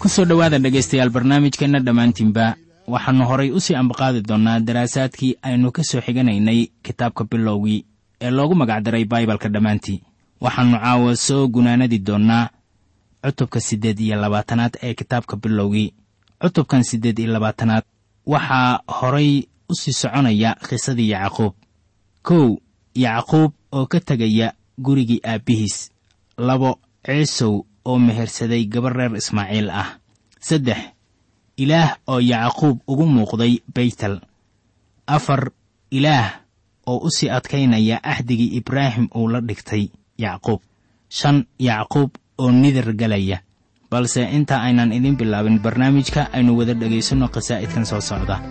ku soo dhowaada dhegaystayaal barnaamijkeenna dhammaantiinba waxaannu horay u sii ambaqaadi doonnaa daraasaadkii aynu ka soo xiganaynay kitaabka bilowgii ee loogu magacdaray baibalka dhammaantii. Waxaannu caawa soo gunaanadi doonnaa cutubka siddeed iyo labaatanaad ee kitaabka bilowgii. Cutubkan siddeed iyo labaatanaad waxaa horay u sii soconaya khisadii yacquub. Kow yacquub oo ka tegaya gurigii aabbihiis labo ciisow oo mehersaday gabar reer ismaaciil ah. Saddex ilaah oo yacquub ugu muuqday beytel afar ilaah oo u sii adkaynaya axdigii ibraahim uu la dhigtay yacquub. Shan yacquub oo nidar galaya. Balse inta aynan idin bilaabin barnaamijka aynu wada dhegaysanno khasaa'idkan soo socda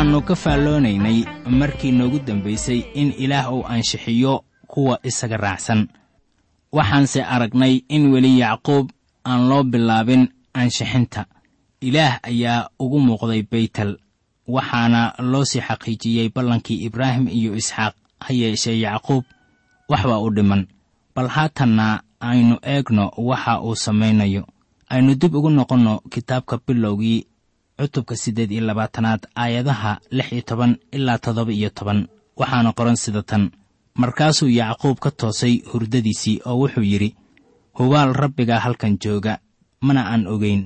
waxaannu ka faalloonaynay markii noogu dambaysay in ilaah uu anshixiyo kuwa isaga raacsan. Waxaanse aragnay in weli yacquub aan loo bilaabin ansixinta ilaah ayaa ugu muuqday beytel waxaana loo sii xaqiijiyey ballankii ibraahim iyo isxaaq. Ha yeeshee yacquub waxbaa u dhiman. Bal haatanna aynu eegno waxa uu samaynayo. Aynu dib ugu noqonno kitaabka bilowgii cutubka siddeed iyo labaatanaad aayadaha lix iyo toban ilaa toddoba iyo toban. Waxaana qoran sida tan. Markaasuu yacquub ka toosay hurdadiisii oo wuxuu yidhi hubaal rabbigaa halkan jooga mana aan ogayn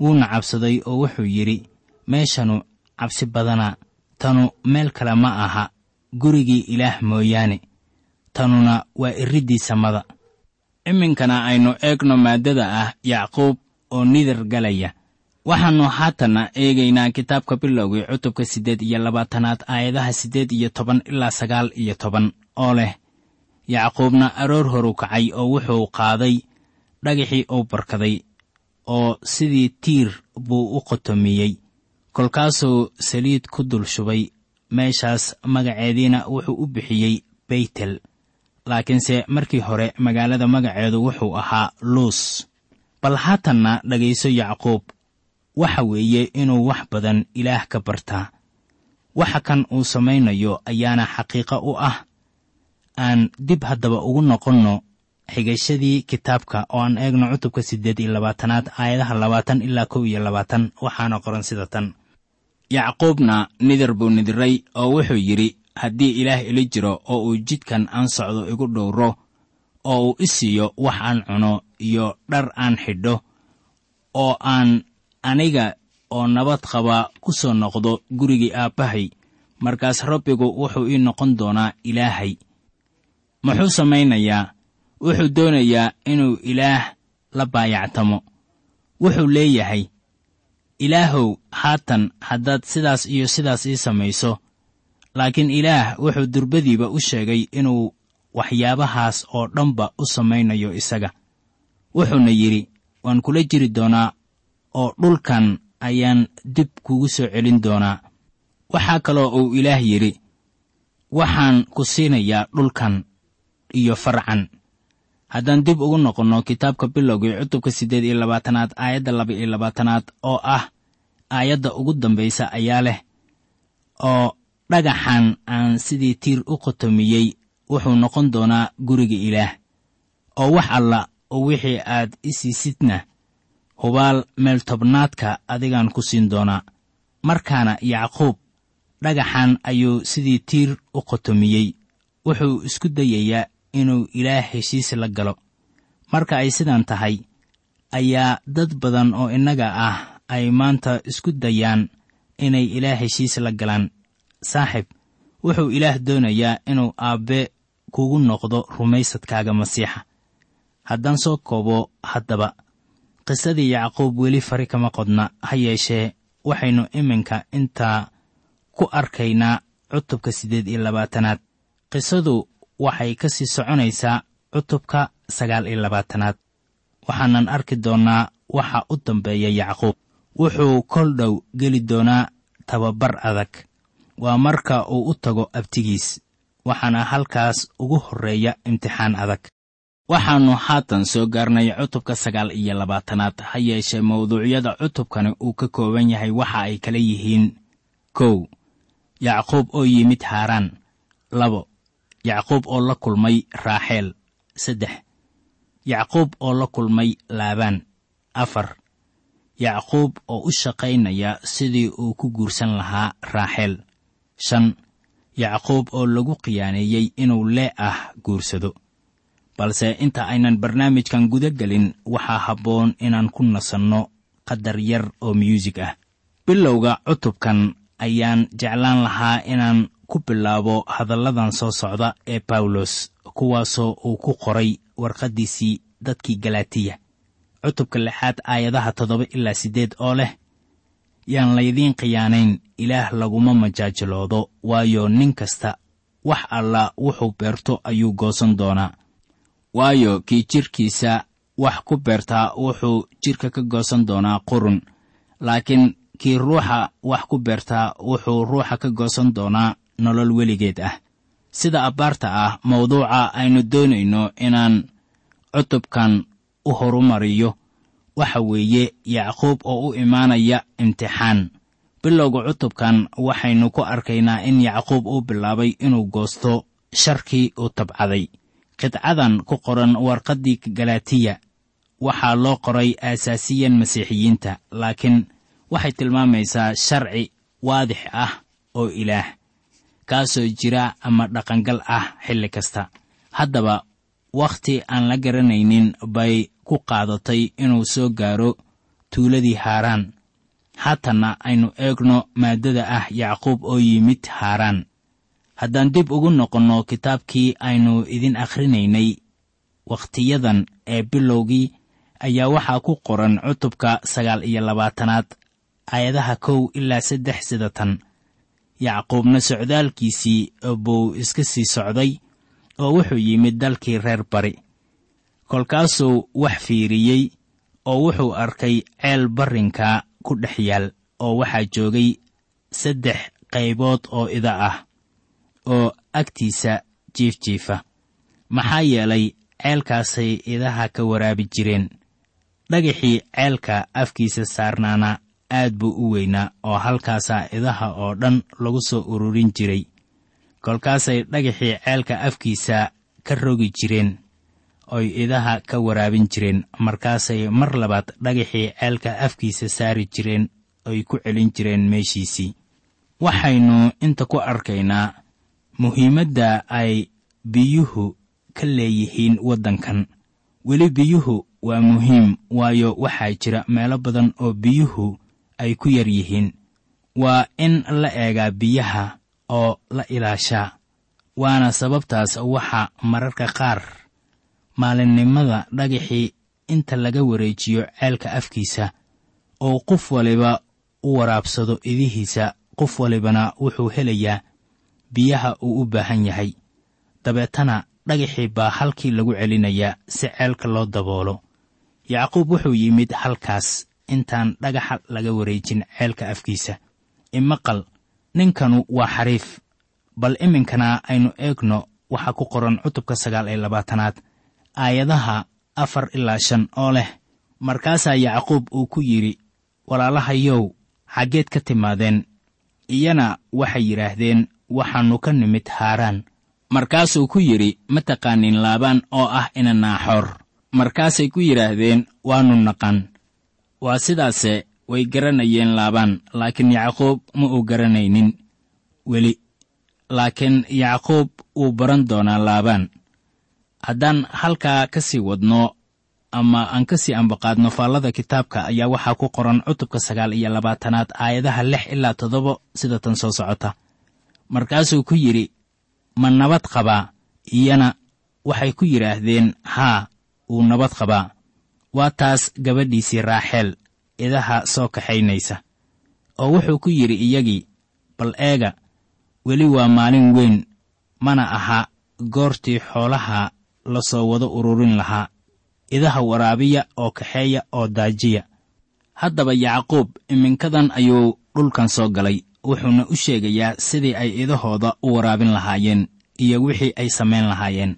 wuuna cabsaday oo wuxuu yidhi meeshanu cabsi badana tanu meel kale ma aha gurigii ilaah mooyaane tanuna waa iriddii samada iminkana aynu eegno maaddada ah yacquub oo nidar galaya waxaannu haatanna eegaynaa kitaabka bilowgii cutubka siddeed iyo labaatanaad aayadaha siddeed iyo toban ilaa sagaal iyo toban oo leh yacquubna aroor horu kacay oo wuxuu qaaday dhagaxii uu barkaday oo sidii tiir buu u qotomiyey. Kolkaasuu saliid ku dul shubay meeshaas magaceediina wuxuu u bixiyey beytel laakiinse markii hore magaalada magaceedu wuxuu ahaa luus. Bal haatanna dhegayso yacquub waxa weeye inuu wax badan ilaah ka bartaa. Waxa kan uu samaynayo ayaana xaqiiqo u ah. Aan dib haddaba ugu noqonno xigashadii kitaabka oo aan eegno cutubka siddeed iyo labaatanaad aayadaha labaatan ilaa kow iyo labaatan waxaana qoran sida tan. Yacquubna nidar buu nidiray oo wuxuu yidhi haddii ilaah ila jiro oo uu jidkan aan socdo igu dhowro oo uu i siiyo wax aan cuno iyo dhar aan xidho oo aan aniga oo nabad qaba ku soo noqdo gurigii aabbahay markaas rabbigu wuxuu ii noqon doonaa ilaahay. Muxuu samaynayaa? Wuxuu doonayaa inuu ilaah la baayactamo. Wuxuu leeyahay ilaahow haatan haddaad sidaas iyo sidaas ii samayso. Laakiin ilaah wuxuu durbadiiba u sheegay inuu waxyaabahaas oo dhanba u samaynayo isaga. Wuxuuna yidhi waan kula jiri doonaa oo dhulkan ayaan dib kugu soo celin doonaa. Waxaa kaloo uu ilaah yidhi waxaan ku siinayaa dhulkan iyo farcan. Haddaan dib ugu noqonno kitaabka bilowgii cutubka siddeed iyo labaatanaad aayadda laba iyo labaatanaad oo ah aayadda ugu dambaysa ayaa leh oo dhagaxan aan sidii tiir u qotomiyey wuxuu noqon doonaa guriga ilaah oo wax alla oo wixii aad i siisidna hubaal meel tobnaadka adigaan ku siin doonaa markaana yacquub dhagaxan ayuu sidii tiir u qotomiyey. Wuxuu isku dayayaa inuu ilaah heshiis la galo. Marka ay sidan tahay ayaa dad badan oo innaga ah ay maanta isku dayaan inay ilaah heshiis la galaan. Saaxib wuxuu ilaah doonayaa inuu aabbe kugu noqdo rumaysadkaaga masiixa. Haddaan soo koobo haddaba qisadii yacquub weli fari kama qodna ha yeeshee waxaynu iminka intaa ku arkaynaa cutubka siddeed iyo labaatanaad. Qisadu waxay ka sii soconaysaa cutubka sagaal iyo labaatanaad. Waxaanan arki doonnaa waxa u dambeeya yacquub. Wuxuu kol dhow geli doonaa tababar adag. Waa marka uu u tago abtigiis. Waxaana halkaas ugu horreeya imtixaan adag waxaannu haatan soo gaarnay cutubka sagaal iyo labaatanaad ha yeeshee mawduucyada cutubkani uu ka kooban yahay waxa ay kala yihiin kow yacquub oo yimid haaraan labo yacquub oo la kulmay raaxeel saddex yacquub oo la kulmay laabaan afar yacquub oo u shaqaynaya sidii uu ku guursan lahaa raaxeel shan yacquub oo lagu khiyaaneeyey inuu lee ah guursado balse inta aynan barnaamijkan guda gelin waxaa habboon inaan ku nasanno qadar yar oo myuusig ah. Bilowga cutubkan ayaan jeclaan lahaa inaan ku bilaabo hadalladan soo socda ee bawlos kuwaasoo uu ku qoray warqaddiisii dadkii galatiya cutubka lixaad aayadaha toddoba ilaa siddeed oo leh yaan laydiin khiyaanayn ilaah laguma majaajiloodo waayo nin kasta wax alla wuxuu beerto ayuu goosan doonaa waayo kii jidhkiisa wax ku beertaa wuxuu jidhka ka goosan doonaa qurun. Laakiin kii ruuxa wax ku beertaa wuxuu ruuxa ka goosan doonaa nolol weligeed ah. Sida abbaarta ah mawduuca aynu doonayno inaan cutubkan u horumariyo. Waxa weeye yacquub oo u imaanaya imtixaan. Bilowga cutubkan waxaynu ku arkaynaa in yacquub uu bilaabay inuu goosto sharkii uu tabcaday qidcadan ku qoran warqaddii galatiya waxaa loo qoray aasaasiyan masiixiyiinta laakiin waxay tilmaamaysaa sharci waadix ah oo ilaah kaasoo jira ama dhaqangal ah xilli kasta. Haddaba wakhti aan la garanaynin bay ku qaadatay inuu soo gaaro tuuladii haaraan. Haatanna aynu eegno maaddada ah yacquub oo yimid haaraan haddaan dib ugu noqonno kitaabkii aynu idin akhrinaynay wakhtiyadan ee bilowgii ayaa waxaa ku qoran cutubka sagaal iyo labaatanaad aayadaha kow ilaa saddex sida tan yacquubna socdaalkiisii buu iska sii socday oo wuxuu yimid dalkii reer bari. Kolkaasuu wax fiiriyey oo wuxuu arkay ceel barrinka ku dhex yaal oo waxaa joogay saddex qaybood oo ida ah oo agtiisa jiifjiifa maxaa yeelay ceelkaasay idaha ka waraabi jireen. Dhagaxii ceelka afkiisa saarnaana aad buu u weynaa oo halkaasaa idaha oo dhan lagu soo ururin jiray. Kolkaasay dhagaxii ceelka afkiisa ka rogi jireen oy idaha ka waraabin jireen. Markaasay mar labaad dhagaxii ceelka afkiisa saari jireen oy ku celin jireen meeshiisii. Waxaynu inta ku arkaynaa muhiimadda ay biyuhu ka leeyihiin waddankan. Weli biyuhu waa muhiim waayo waxaa jira meelo badan oo biyuhu ay ku yar yihiin. Waa in la eegaa biyaha oo la ilaashaa waana sababtaas waxa mararka qaar maalinnimada dhagaxii inta laga wareejiyo ceelka afkiisa oo qof waliba u waraabsado idihiisa qof walibana wuxuu helayaa biyaha uu u baahan yahay. Dabeetana dhagaxii baa halkii lagu celinayaa si ceelka loo daboolo. Yacquub wuxuu yimid halkaas intaan dhagaxa laga wareejin ceelka afkiisa. Imaqal ninkanu waa xariif. Bal iminkana aynu eegno waxaa ku qoran cutubka sagaal iyo labaatanaad aayadaha afar ilaa shan oo leh. Markaasaa yacquub uu ku yidhi walaalahayow xaggeed ka timaadeen. Iyana waxay yidhaahdeen waxaannu ka nimid haaraan. Markaasuu ku yidhi ma taqaanin laabaan oo ah ina naaxoor markaasay ku yidhaahdeen waannu naqan. Waa sidaase way garanayeen laabaan laakiin yacquub ma uu garanaynin. Weli laakiin yacquub wuu baran doonaa laabaan. Haddaan halkaa ka sii wadno ama aan ka sii ambaqaadno faallada kitaabka ayaa waxaa ku qoran cutubka sagaal iyo labaatanaad aayadaha lix ilaa toddoba sida tan soo socota markaasuu ku yidhi ma nabad qabaa? Iyana waxay ku yidhaahdeen haa wuu nabad qabaa. Waa taas gabadhiisii raaxeel idaha soo kaxaynaysa. Oo wuxuu ku yidhi iyagii bal eega weli waa maalin weyn mana aha goortii xoolaha la soo wada ururin lahaa. Idaha waraabiya oo kaxeeya oo daajiya. Haddaba yacquub iminkadan ayuu dhulkan soo galay wuxuuna u sheegayaa sidii ay idahooda u waraabin lahaayeen iyo wixii ay samayn lahaayeen.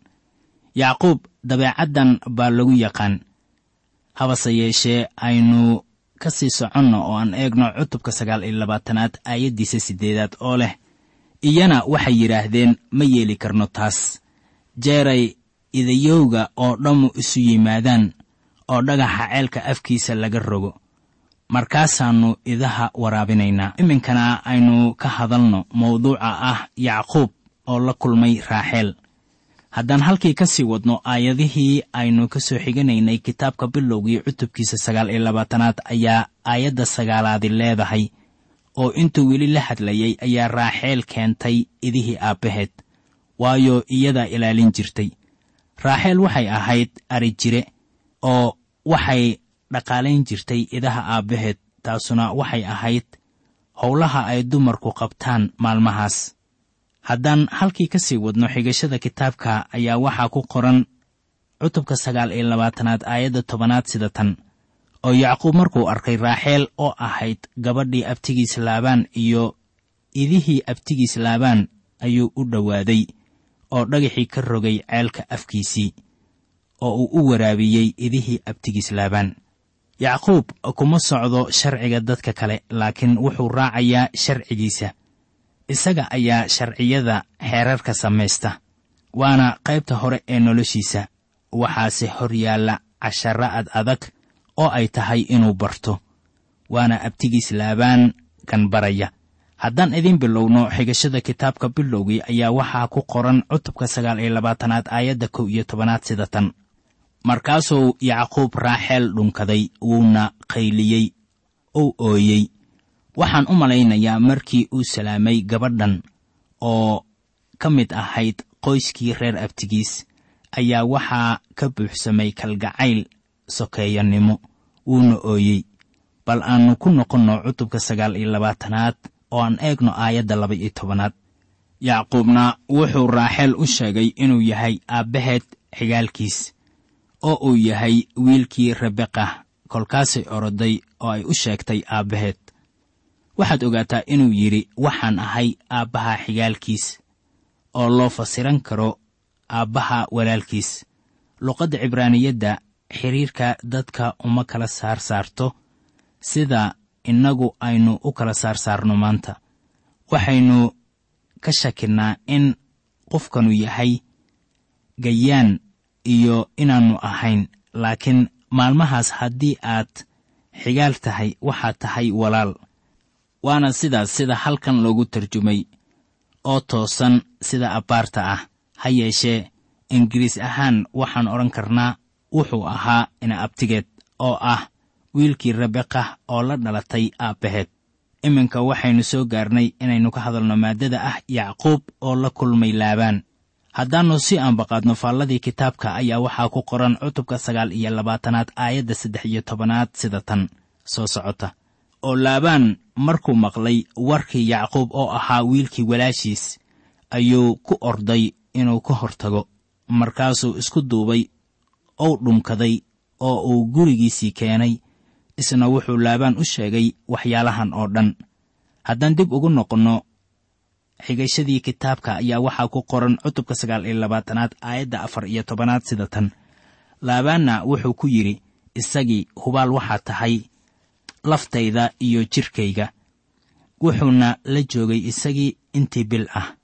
Yacquub dabeecaddan baa lagu yaqaan habase yeeshee aynu ka sii soconno oo aan eegno cutubka sagaal iyo labaatanaad aayaddiisa siddeedaad oo leh. Iyana waxay yidhaahdeen ma yeeli karno taas. Jeeray idayowga oo dhammu isu yimaadaan oo dhagaxa ceelka afkiisa laga rogo markaasaannu idaha waraabinaynaa iminkana aynu ka hadalno mawduuca ah yacquub oo la kulmay raaxeel. Haddaan halkii ka sii wadno aayadihii aynu ka soo xiganaynay kitaabka bilowgii cutubkiisa sagaal iyo labaatanaad ayaa aayadda sagaalaadi leedahay oo intuu weli la hadlayay ayaa raaxeel keentay idihii aabbaheed waayo iyadaa ilaalin jirtay. Raaxeel waxay ahayd ari jire oo waxay dhaqaalayn jirtay idaha aabbaheed taasuna waxay ahayd howlaha ay dumarku qabtaan maalmahaas. Haddaan halkii ka sii wadno xigashada kitaabka ayaa waxaa ku qoran cutubka sagaal iyo labaatanaad aayadda tobanaad sida tan oo yacquub markuu arkay raaxeel oo ahayd gabadhii abtigiis laabaan iyo idihii abtigiis laabaan ayuu u dhowaaday oo dhagaxii ka rogay ceelka afkiisii oo uu u waraabiyey idihii abtigiis laabaan yacquub kuma socdo sharciga dadka kale laakiin wuxuu raacayaa sharcigiisa. Isaga ayaa sharciyada xeerarka samaysta waana qaybta hore ee noloshiisa. Waxaase hor yaalla cashara ad adag oo ay tahay inuu barto waana abtigiis laabaan kan baraya. Haddaan idiin bilowno xigashada kitaabka bilowgii ayaa waxaa ku qoran cutubka sagaal iyo labaatanaad aayadda kow iyo tobanaad sida tan markaasuu yacquub raaxeel dhunkaday wuuna qayliyey uu ooyey. Waxaan u malaynayaa markii uu salaamay gabadhan oo ka mid ahayd qoyskii reer abtigiis ayaa waxaa ka buuxsamay kalgacayl sokeeyanimo wuuna ooyey. Bal aannu ku noqonno cutubka sagaal iyo labaatanaad oo aan eegno aayadda laba iyo tobanaad. Yacquubna wuxuu raaxeel u sheegay inuu yahay aabbaheed xigaalkiis oo uu yahay wiilkii rebeqa kolkaasay oroday oo ay u sheegtay aabbaheed. Waxaad ogaataa inuu yidhi waxaan ahay aabbaha xigaalkiis oo loo fasiran karo aabbaha walaalkiis. Luqadda cibraaniyadda xidhiirka dadka uma kala saar saarto sida innagu aynu u kala saar saarno maanta. Waxaynu ka shakinnaa in qofkanu yahay gayaan iyo inaannu ahayn laakiin maalmahaas haddii aad xigaal tahay waxaad tahay walaal. Waana sidaas sida halkan loogu tarjumay oo toosan sida abbaarta ah. Ha yeeshee ingiriis ahaan waxaan odhan karnaa wuxuu ahaa ina abtigeed oo ah wiilkii rebeqa oo la dhalatay aabbaheed. Iminka waxaynu soo gaarnay inaynu ka hadalno maaddada ah yacquub oo la kulmay laabaan haddaannu si aanbaqaadno faalladii kitaabka ayaa waxaa ku qoran cutubka sagaal iyo labaatanaad aayadda saddex iyo tobanaad sida tan. Soo socota. Oo laabaan markuu maqlay warkii yacquub oo ahaa wiilkii walaashiis ayuu ku orday inuu ka hortago. Markaasuu isku duubay ou dhunkaday oo uu gurigiisii keenay isna wuxuu laabaan u sheegay waxyaalahan oo dhan. Haddaan dib ugu noqonno xigashadii kitaabka ayaa waxaa ku qoran cutubka sagaal iyo labaatanaad aayadda afar iyo tobanaad sida tan. Laabaanna wuxuu ku yidhi isagii hubaal waxaa tahay laftayda iyo jidhkayga wuxuuna la joogay isagii intii bil ah.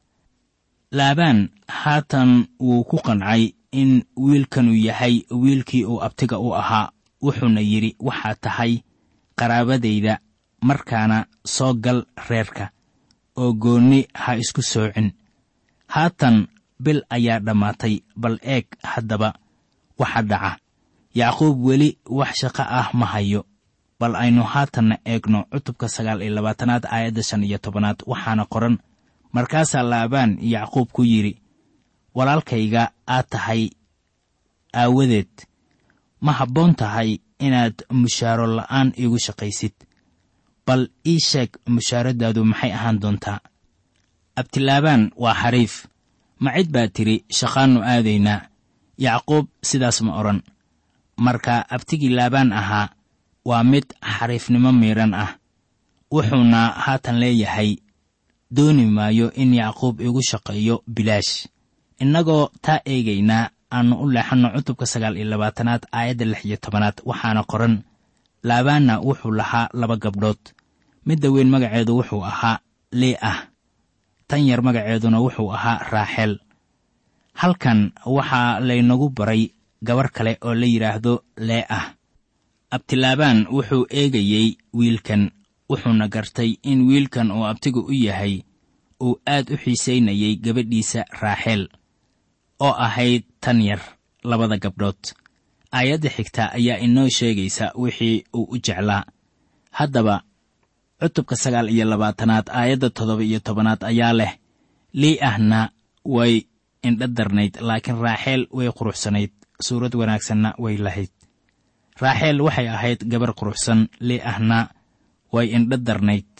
Laabaan haatan wuu ku qancay in wiilkanu yahay wiilkii uu abtiga u ahaa. Wuxuuna yidhi waxaa tahay qaraabadayda markaana soo gal reerka oo goonni ha isku soocin. Haatan bil ayaa dhammaatay bal eeg haddaba waxa dhaca. Yacquub weli wax shaqo ah ma hayo bal aynu haatanna eegno cutubka sagaal iyo labaatanaad aayadda shan iyo tobanaad waxaana qoran. Markaasaa laabaan yacquub ku yidhi walaalkayga aad tahay aawadeed. Ma habboon tahay inaad mushaaro la'aan iigu shaqaysid bal ii sheeg mushaaradaadu maxay ahaan doontaa? Abtilaabaan waa xariif. Ma cid baa tidhi shaqaannu aadaynaa yacquub sidaas ma odhan. Marka abtigii laabaan ahaa waa mid xariifnimo miidhan ah. Wuxuuna haatan leeyahay dooni maayo in yacquub igu shaqeeyo bilaash. Innagoo taa eegaynaa aannu u leexanno cutubka sagaal iyo labaatanaad aayadda lix iyo tobanaad waxaana qoran laabaanna wuxuu lahaa laba gabdhood. Midda weyn magaceedu wuxuu ahaa lee ah. Tan yar magaceeduna wuxuu ahaa raaxeel halkan waxaa laynagu baray gabar kale oo la yidhaahdo lee ah. Abtilaabaan wuxuu eegayey wiilkan wuxuuna gartay in wiilkan oo abtigu u yahay uu aad u xiisaynayay gabadhiisa raaxeel oo ahayd tan yar labada gabdhood aayadda xigta ayaa inoo sheegaysa wixii uu u jeclaa. Haddaba cutubka sagaal iyo labaatanaad aayadda toddoba iyo tobanaad ayaa leh lii ahna way indha darnayd laakiin raaxeel way quruxsanayd suurad wanaagsanna way lahayd. Raaxeel waxay ahayd gabar quruxsan lii ahna way indha darnayd.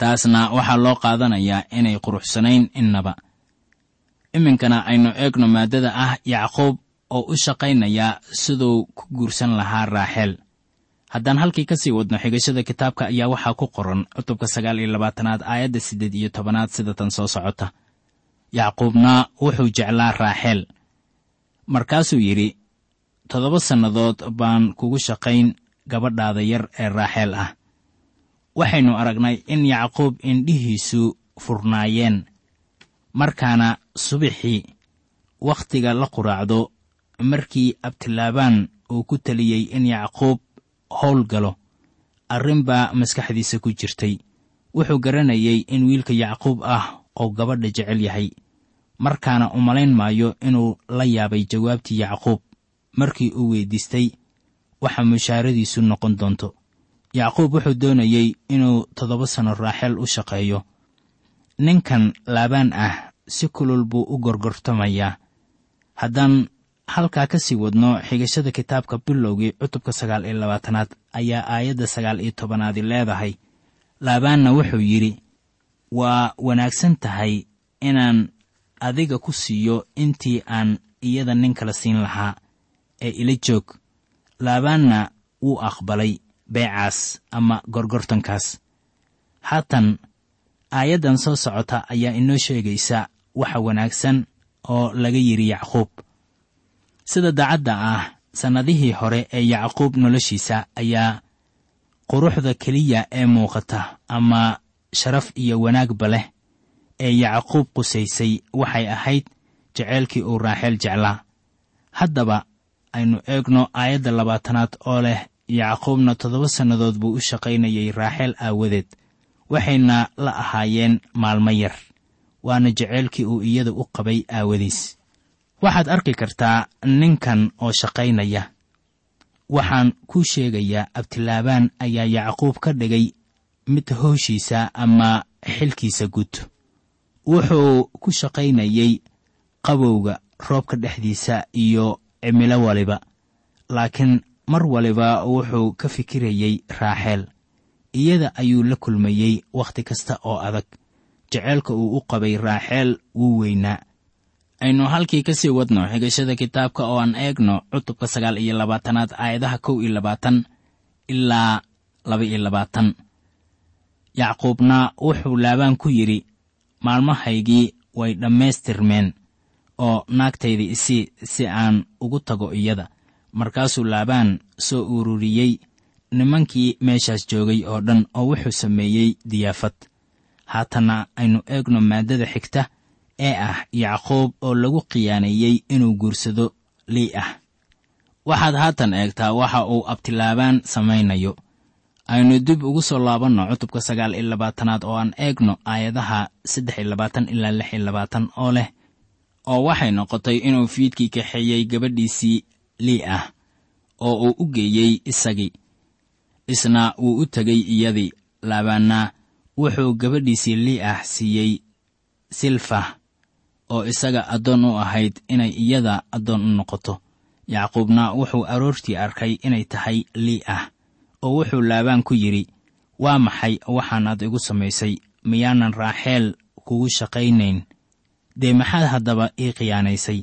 Taasna waxaa loo qaadanayaa inay quruxsanayn innaba. Iminkana aynu eegno maaddada ah yacquub oo u shaqaynayaa siduu ku guursan lahaa raaxeel haddaan halkii ka sii wadno xigashada kitaabka ayaa waxaa ku qoran cutubka sagaal iyo labaatanaad aayadda siddeed iyo tobanaad sida tan soo socota. Yacquubna wuxuu jeclaa raaxeel markaasuu yidhi toddoba sannadood baan kugu shaqayn gabadhaada yar ee raaxeel ah. Waxaynu aragnay in yacquub indhihiisu furnaayeen markaana subaxii wakhtiga la quraacdo markii abtilaabaan uu ku teliyey in yacquub howl galo arrin baa maskaxdiisa ku jirtay. Wuxuu garanayay in wiilka yacquub ah oo gabadha jecel yahay markaana u malayn maayo inuu la yaabay jawaabtii yacquub. Markii uu weyddiistay waxa mushaaradiisu noqon doonto. Yacquub wuxuu doonayey inuu toddoba sanno raaxeel u shaqeeyo. Ninkan laabaan ah si kulul buu u gorgortamayaa. Haddaan halkaa ka sii wadno xigashada kitaabka bilowgii cutubka sagaal iyo labaatanaad ayaa aayadda sagaal iyo tobanaadi leedahay. Laabaanna wuxuu yidhi waa wanaagsan tahay inaan adiga ku siiyo intii aan iyada nin kala siin lahaa ee ila joog. Laabaanna wuu aqbalay beecaas ama gorgortankaas. Haatan aayaddan soo socota ayaa inoo sheegaysa waxa wanaagsan oo laga yidhi yacquub sida daacadda ah sannadihii hore ee yacquub noloshiisa ayaa quruxda keliya ee muuqata ama sharaf iyo wanaagba leh ee yacquub qusaysay. Waxay ahayd jeceylkii uu raaxeel jeclaa. Haddaba aynu eegno aayadda labaatanaad oo leh yacquubna toddoba sannadood buu u shaqaynayay raaxeel aawadeed waxayna la ahaayeen maalmo yar. Waana jeceylkii uu iyada u qabay aawadiis waxaad arki kartaa ninkan oo shaqaynaya. Waxaan kuu sheegayaa abtilaabaan ayaa yacquub ka dhigay mid hooshiisa ama xilkiisa gud wuxuu ku shaqaynayey qabowga roobka dhexdiisa iyo cimilo waliba. Laakiin mar waliba wuxuu ka fikirayey raaxeel iyada ayuu la kulmayey wakhti kasta oo adag. Jeceylka uu u qabay raaxeel wuu weynaa aynu halkii ka sii wadno xigashada kitaabka oo aan eegno cutubka sagaal iyo labaatanaad aayadaha kow iyo labaatan ilaa laba iyo labaatan. Yacquubna wuxuu laabaan ku yidhi maalmahaygii way dhammaystirmeen oo naagtayda isii si aan ugu tago iyada. Markaasuu laabaan soo ururiyey nimankii meeshaas joogay oo dhan oo wuxuu sameeyey diyaafad. Haatanna aynu eegno maaddada xigta ee ah yacquub oo lagu khiyaaneeyey inuu guursado lii ah. Waxaad haatan eegtaa waxa uu abtilaabaan samaynayo. Aynu dib ugu soo laabanno cutubka sagaal iyo labaatanaad oo aan eegno aayadaha saddex iyo labaatan ilaa lix iyo labaatan oo leh oo waxay noqotay inuu fiidkii kaxeeyey gabadhiisii lii ah oo uu u geeyey isagii. Isna wuu u tegey iyadii laabaanna wuxuu gabadhiisii lii ah siiyey silfah oo isaga addoon u ahayd inay iyada addoon u noqoto. Yacquubna wuxuu aroortii arkay inay tahay lii ah oo wuxuu laabaan ku yidhi waa maxay waxaanaad igu samaysay? Miyaanan raaxeel kugu shaqaynayn. Dee maxaad haddaba ii khiyaanaysay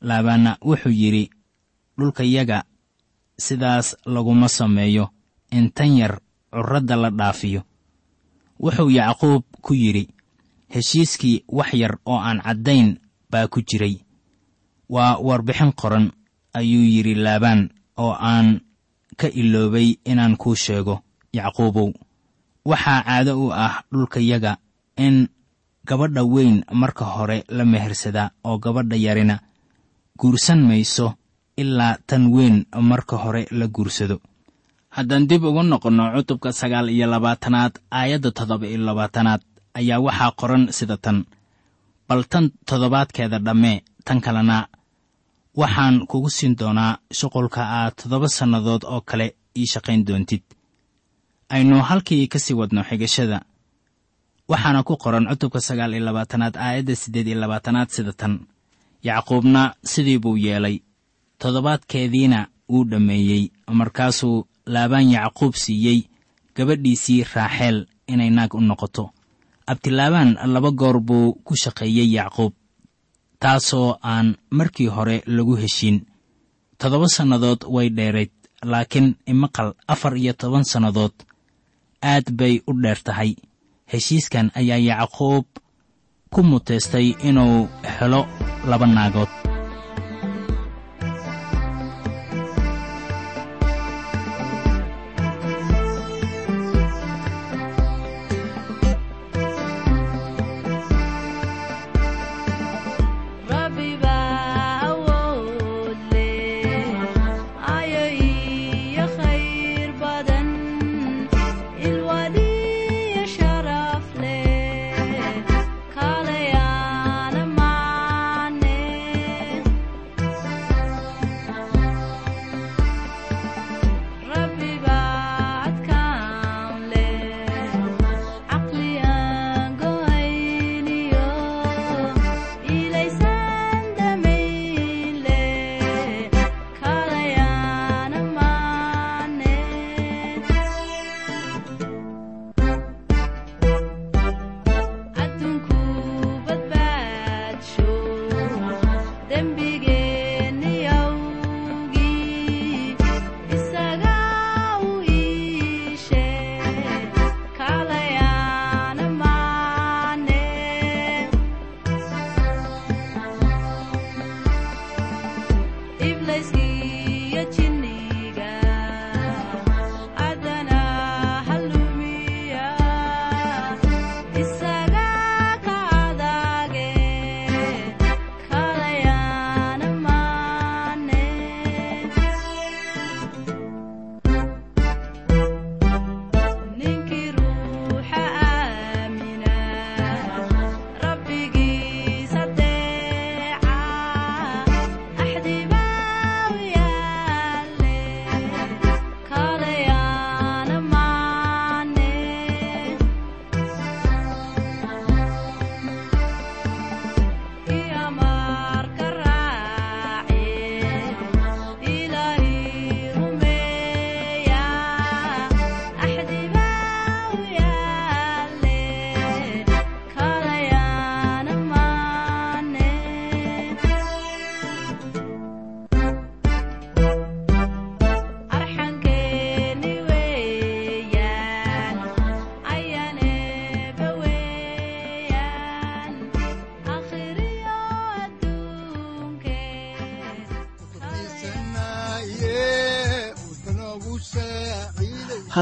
laabaanna wuxuu yidhi dhulkayaga sidaas laguma sameeyo. In tan yar curradda la dhaafiyo. Wuxuu yacquub ku yidhi heshiiskii wax yar oo aan caddayn baa ku jiray. Waa warbixin qoran ayuu yidhi laabaan oo aan ka iloobay inaan kuu sheego yacquubow. Waxaa caado u ah dhulkayaga in gabadha weyn marka hore la mehersadaa oo gabadha yarina. Guursan mayso ilaa tan weyn marka hore la guursado. Haddaan dib ugu noqonno cutubka sagaal iyo labaatanaad aayadda toddoba iyo labaatanaad ayaa waxaa qoran sida tan. Bal tan toddobaadkeeda dhammee tan kalena waxaan kugu siin doonaa shuqulka aad toddoba sannadood oo kale ii shaqayn doontid. Aynu halkii ka sii wadno xigashada. Waxaana ku qoran cutubka sagaal iyo labaatanaad aayadda siddeed iyo labaatanaad sida tan. Yacquubna sidii buu yeelay. Toddobaadkeediina wuu dhammeeyey markaasuu laabaan yacquub siiyey gabadhiisii raaxeel inay naag u noqoto abtilaabaan laba goor buu ku shaqeeyey yacquub taasoo aan markii hore lagu heshin toddoba sannadood way dheerayd laakiin imaqal afar iyo toban sannadood aad bay u dheer tahay. Heshiiskan ayaa yacquub ku muteystay inuu helo laba naagood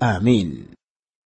aamiin